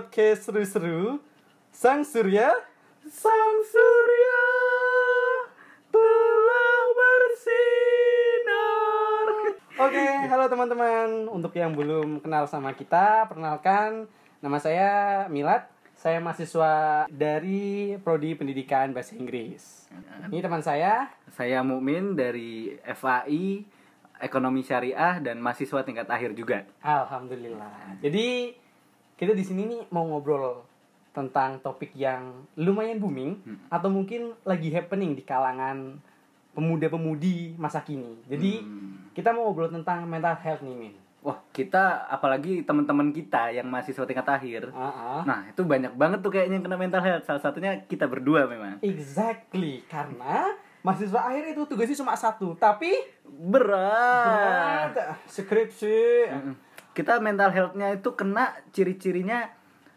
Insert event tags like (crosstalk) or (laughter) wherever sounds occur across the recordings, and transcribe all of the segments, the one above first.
podcast seru-seru. Sang Surya. Sang Surya telah bersinar. Oke, halo teman-teman. Untuk yang belum kenal sama kita Perkenalkan, nama saya Milad. Saya mahasiswa dari Prodi Pendidikan Bahasa Inggris. Ini teman saya. Saya Mukmin dari FAI Ekonomi Syariah dan mahasiswa tingkat akhir juga. Alhamdulillah. Jadi kita di sini nih mau ngobrol tentang topik yang lumayan booming Hmm. atau mungkin lagi happening di kalangan pemuda-pemudi masa kini. Jadi Hmm. kita mau ngobrol tentang mental health nih, Min. Wah, kita apalagi teman-teman kita yang mahasiswa tingkat akhir. Ah. Nah, itu banyak banget tuh kayaknya yang kena mental health. Salah satunya kita berdua memang. Exactly, karena mahasiswa akhir itu tugasnya cuma satu, tapi Berat. berat skripsi. Mm-mm. Kita mental health-nya itu kena ciri-cirinya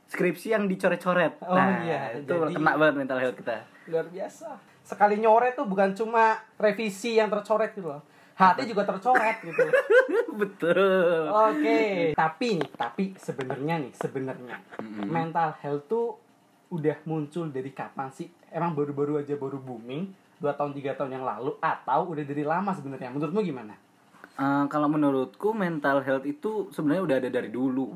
skripsi yang dicoret-coret. Oh, nah, iya. itu Jadi- kena banget mental health kita. Luar biasa. Sekali nyoret tuh bukan cuma revisi yang tercoret gitu loh. Hati juga tercoret gitu. (laughs) Betul. Oke, tapi nih, tapi sebenarnya nih, sebenarnya Mm-mm. mental health tuh udah muncul dari kapan sih? Emang baru-baru aja baru booming dua tahun tiga tahun yang lalu atau udah dari lama sebenarnya? Menurutmu gimana? Eh, kalau menurutku mental health itu sebenarnya udah ada dari dulu.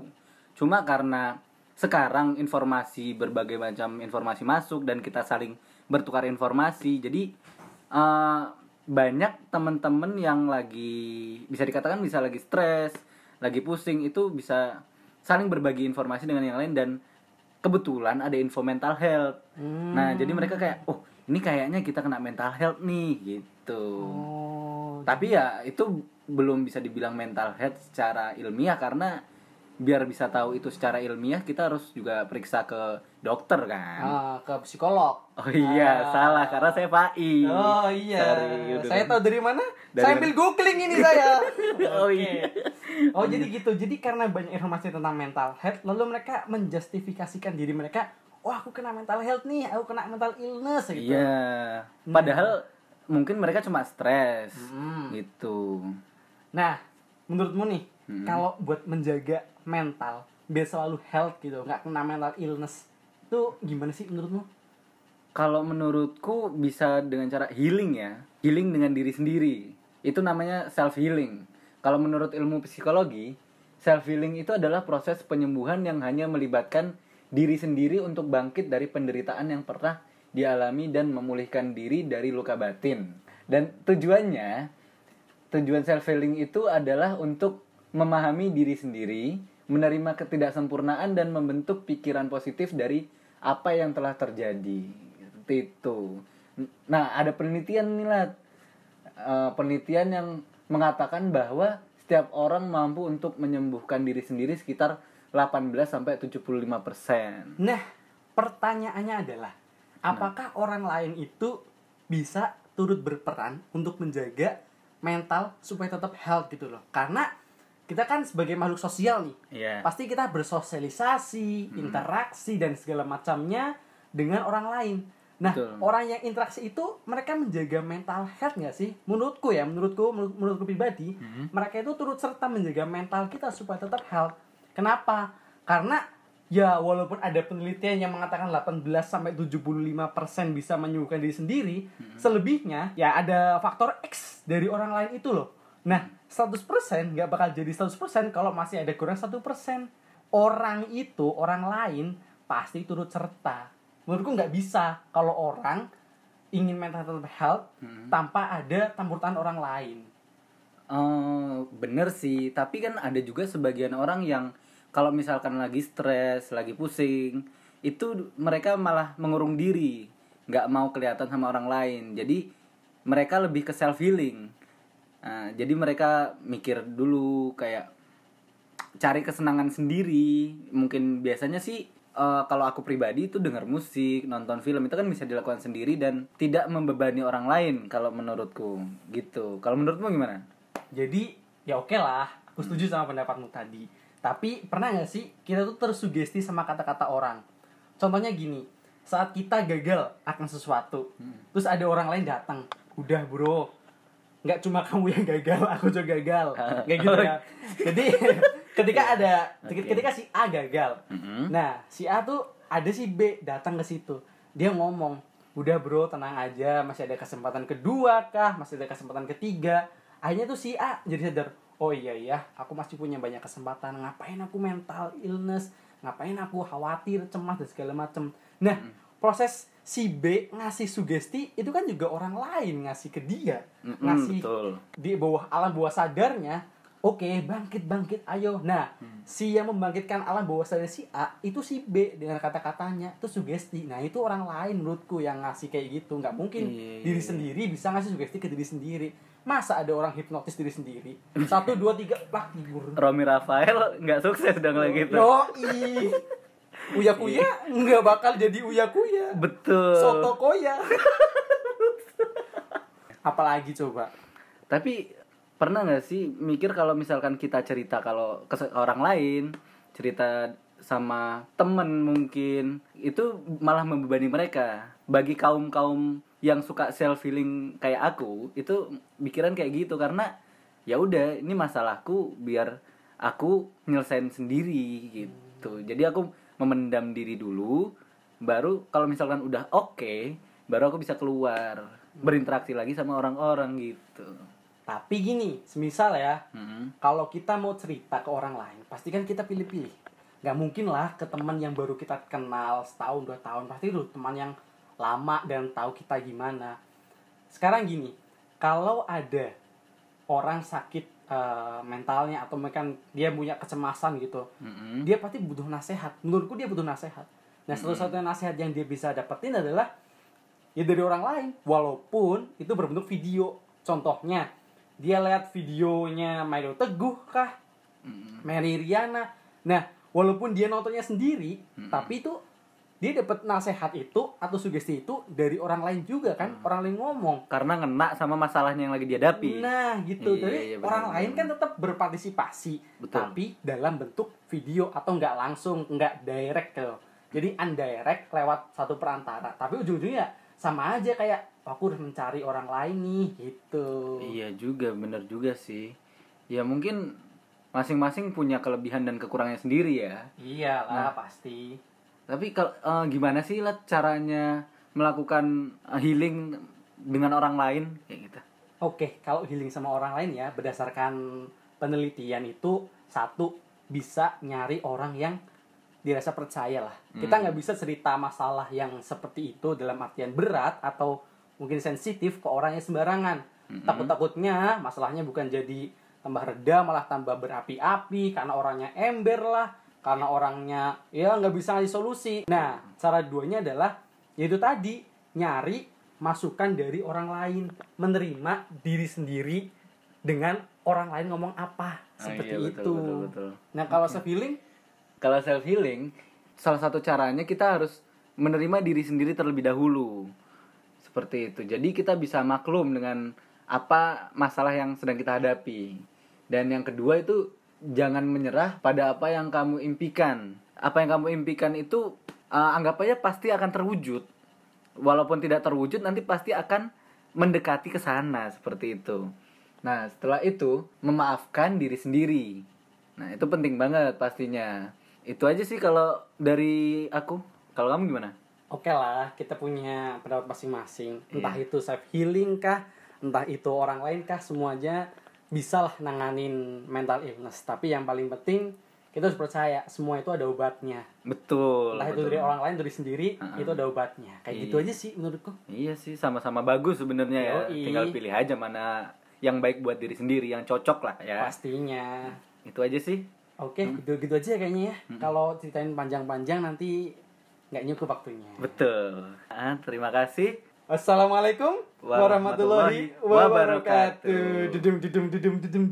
Cuma karena sekarang informasi berbagai macam informasi masuk dan kita saling bertukar informasi, jadi eh, banyak teman-teman yang lagi bisa dikatakan bisa lagi stres, lagi pusing itu bisa saling berbagi informasi dengan yang lain dan kebetulan ada info mental health. Hmm. Nah, jadi mereka kayak, oh ini kayaknya kita kena mental health nih gitu. Oh, Tapi ya itu belum bisa dibilang mental health secara ilmiah karena biar bisa tahu itu secara ilmiah kita harus juga periksa ke dokter kan. ah, ke psikolog. Oh iya, Ah. salah karena saya PAI. Oh iya. Sorry, udah saya tahu dari mana? Dari saya ambil googling ini saya. (laughs) Oh Oke. iya. Oh jadi gitu. Jadi karena banyak informasi tentang mental health, lalu mereka menjustifikasikan diri mereka, wah aku kena mental health nih, aku kena mental illness gitu. Iya. Padahal mungkin mereka cuma stres Hmm. gitu. Nah, menurutmu nih, Hmm. kalau buat menjaga mental biar selalu health gitu, nggak kena mental illness, itu gimana sih menurutmu? Kalau menurutku bisa dengan cara healing ya. Healing dengan diri sendiri. Itu namanya self healing. Kalau menurut ilmu psikologi, self healing itu adalah proses penyembuhan yang hanya melibatkan diri sendiri untuk bangkit dari penderitaan yang pernah dialami dan memulihkan diri dari luka batin. Dan tujuannya tujuan self healing itu adalah untuk memahami diri sendiri, menerima ketidaksempurnaan dan membentuk pikiran positif dari apa yang telah terjadi. Seperti itu. Nah, ada penelitian nih Lat. Eh, penelitian yang mengatakan bahwa setiap orang mampu untuk menyembuhkan diri sendiri sekitar 18 sampai 75 persen. Nah, pertanyaannya adalah, apakah orang lain itu bisa turut berperan untuk menjaga mental supaya tetap health gitu loh? Karena kita kan sebagai makhluk sosial nih, Iya. pasti kita bersosialisasi, interaksi dan segala macamnya dengan orang lain. Nah, Betul. orang yang interaksi itu mereka menjaga mental health nggak sih? Menurutku ya, menurutku menurut, menurutku pribadi, mereka itu turut serta menjaga mental kita supaya tetap health. Kenapa? Karena ya walaupun ada penelitian yang mengatakan 18 sampai 75% bisa menyembuhkan diri sendiri, selebihnya ya ada faktor X dari orang lain itu loh. Nah, 100% nggak bakal jadi 100% kalau masih ada kurang 1%. Orang itu, orang lain pasti turut serta. Menurutku nggak bisa kalau orang ingin mental health tanpa ada campur tangan orang lain. Oh, bener sih. Tapi kan ada juga sebagian orang yang kalau misalkan lagi stres, lagi pusing, itu mereka malah mengurung diri, nggak mau kelihatan sama orang lain. Jadi mereka lebih ke self healing. Nah, jadi mereka mikir dulu kayak cari kesenangan sendiri. Mungkin biasanya sih eh, kalau aku pribadi itu dengar musik, nonton film itu kan bisa dilakukan sendiri dan tidak membebani orang lain kalau menurutku gitu. Kalau menurutmu gimana? Jadi ya oke lah, aku setuju sama pendapatmu tadi. Tapi pernah nggak sih kita tuh tersugesti sama kata-kata orang? Contohnya gini, saat kita gagal akan sesuatu, terus ada orang lain datang, udah bro, nggak cuma kamu yang gagal, (laughs) aku juga gagal, (laughs) kayak gitu ya. Jadi (laughs) ketika ada Oke. ketika si A gagal Mm-mm. nah si A tuh ada si B datang ke situ dia ngomong udah bro tenang aja masih ada kesempatan kedua kah masih ada kesempatan ketiga akhirnya tuh si A jadi sadar oh iya iya. Aku masih punya banyak kesempatan. Ngapain aku mental illness? Ngapain aku khawatir cemas dan segala macem? Nah proses si B ngasih sugesti itu kan juga orang lain ngasih ke dia. Mm-mm, ngasih betul. di bawah alam bawah sadarnya oke bangkit bangkit ayo. Nah Hmm. si yang membangkitkan alam bawah sadar si A itu si B dengan kata-katanya itu sugesti. Nah itu orang lain menurutku yang ngasih kayak gitu. Nggak mungkin Iya, diri iya. sendiri bisa ngasih sugesti ke diri sendiri. Masa ada orang hipnotis diri sendiri? (laughs) Satu dua tiga lah tidur. Romi Rafael nggak sukses dong lagi gitu yo uya kuya nggak bakal jadi uya kuya betul. Soto koya. (laughs) Apalagi coba? Tapi pernah nggak sih mikir kalau misalkan kita cerita kalau ke orang lain, cerita sama temen mungkin itu malah membebani mereka. Bagi kaum kaum yang suka self healing kayak aku itu pikiran kayak gitu karena ya udah ini masalahku biar aku nyelesain sendiri gitu. Jadi aku memendam diri dulu, baru kalau misalkan udah oke, baru aku bisa keluar berinteraksi lagi sama orang-orang gitu. Tapi gini semisal ya Mm-mm. kalau kita mau cerita ke orang lain pasti kan kita pilih-pilih. Nggak mungkin lah ke teman yang baru kita kenal setahun dua tahun. Pasti itu teman yang lama dan tahu kita gimana. Sekarang gini kalau ada orang sakit eh, mentalnya atau mungkin dia punya kecemasan gitu Mm-mm. dia pasti butuh nasihat. Menurutku dia butuh nasihat. Nah satu-satunya nasihat yang dia bisa dapetin adalah ya dari orang lain. Walaupun itu berbentuk video. Contohnya dia lihat videonya Mario Teguh kah Mm-mm. Mary Riana nah walaupun dia nontonnya sendiri tapi itu dia dapat nasihat itu atau sugesti itu dari orang lain juga kan orang lain ngomong Karena ngena sama masalahnya yang lagi dihadapi. Nah, gitu. Iya, Jadi iya, benar, orang lain kan tetap berpartisipasi, Betul. tapi dalam bentuk video atau nggak langsung, nggak direct gitu. Jadi undirect lewat satu perantara. Tapi ujung-ujungnya sama aja kayak aku udah mencari orang lain nih, gitu. Iya juga, bener juga sih. Ya mungkin masing-masing punya kelebihan dan kekurangannya sendiri ya. Iyalah pasti. Tapi kalau eh, gimana sih lah caranya melakukan eh, healing dengan orang lain kayak gitu? Oke, kalau healing sama orang lain ya berdasarkan penelitian itu satu bisa nyari orang yang dirasa percaya lah. Kita nggak bisa cerita masalah yang seperti itu dalam artian berat atau mungkin sensitif ke orang yang sembarangan. Takut-takutnya masalahnya bukan jadi tambah reda malah tambah berapi-api karena orangnya ember lah, karena orangnya ya nggak bisa ngasih solusi. Nah, cara duanya adalah yaitu tadi nyari masukan dari orang lain, menerima diri sendiri dengan orang lain ngomong apa seperti iya, betul, itu. betul, betul. Nah, kalau self healing Kalau self healing, salah satu caranya kita harus menerima diri sendiri terlebih dahulu. Seperti itu. Jadi kita bisa maklum dengan apa masalah yang sedang kita hadapi. Dan yang kedua itu jangan menyerah pada apa yang kamu impikan. Apa yang kamu impikan itu eh, anggap aja pasti akan terwujud. Walaupun tidak terwujud nanti pasti akan mendekati ke sana seperti itu. Nah, setelah itu memaafkan diri sendiri. Nah, itu penting banget pastinya. Itu aja sih kalau dari aku. Kalau kamu gimana? Oke lah kita punya pendapat masing-masing entah Iya. itu self healing kah entah itu orang lain kah semuanya bisa lah nanganin mental illness tapi yang paling penting kita harus percaya semua itu ada obatnya Betul. entah itu betul. dari orang lain dari sendiri Uh-uh. itu ada obatnya kayak Iya. gitu aja sih menurutku Iya sih, sama-sama bagus sebenarnya ya. Tinggal pilih aja mana yang baik buat diri sendiri, yang cocok lah ya. pastinya Itu aja sih. oke gitu-gitu aja kayaknya ya kalau ceritain panjang-panjang nanti nggak nyukup waktunya Betul. Ah, terima kasih. Assalamualaikum warahmatullahi Warahmatullahi wabarakatuh. wabarakatuh. Dudum dudum dudum dudum.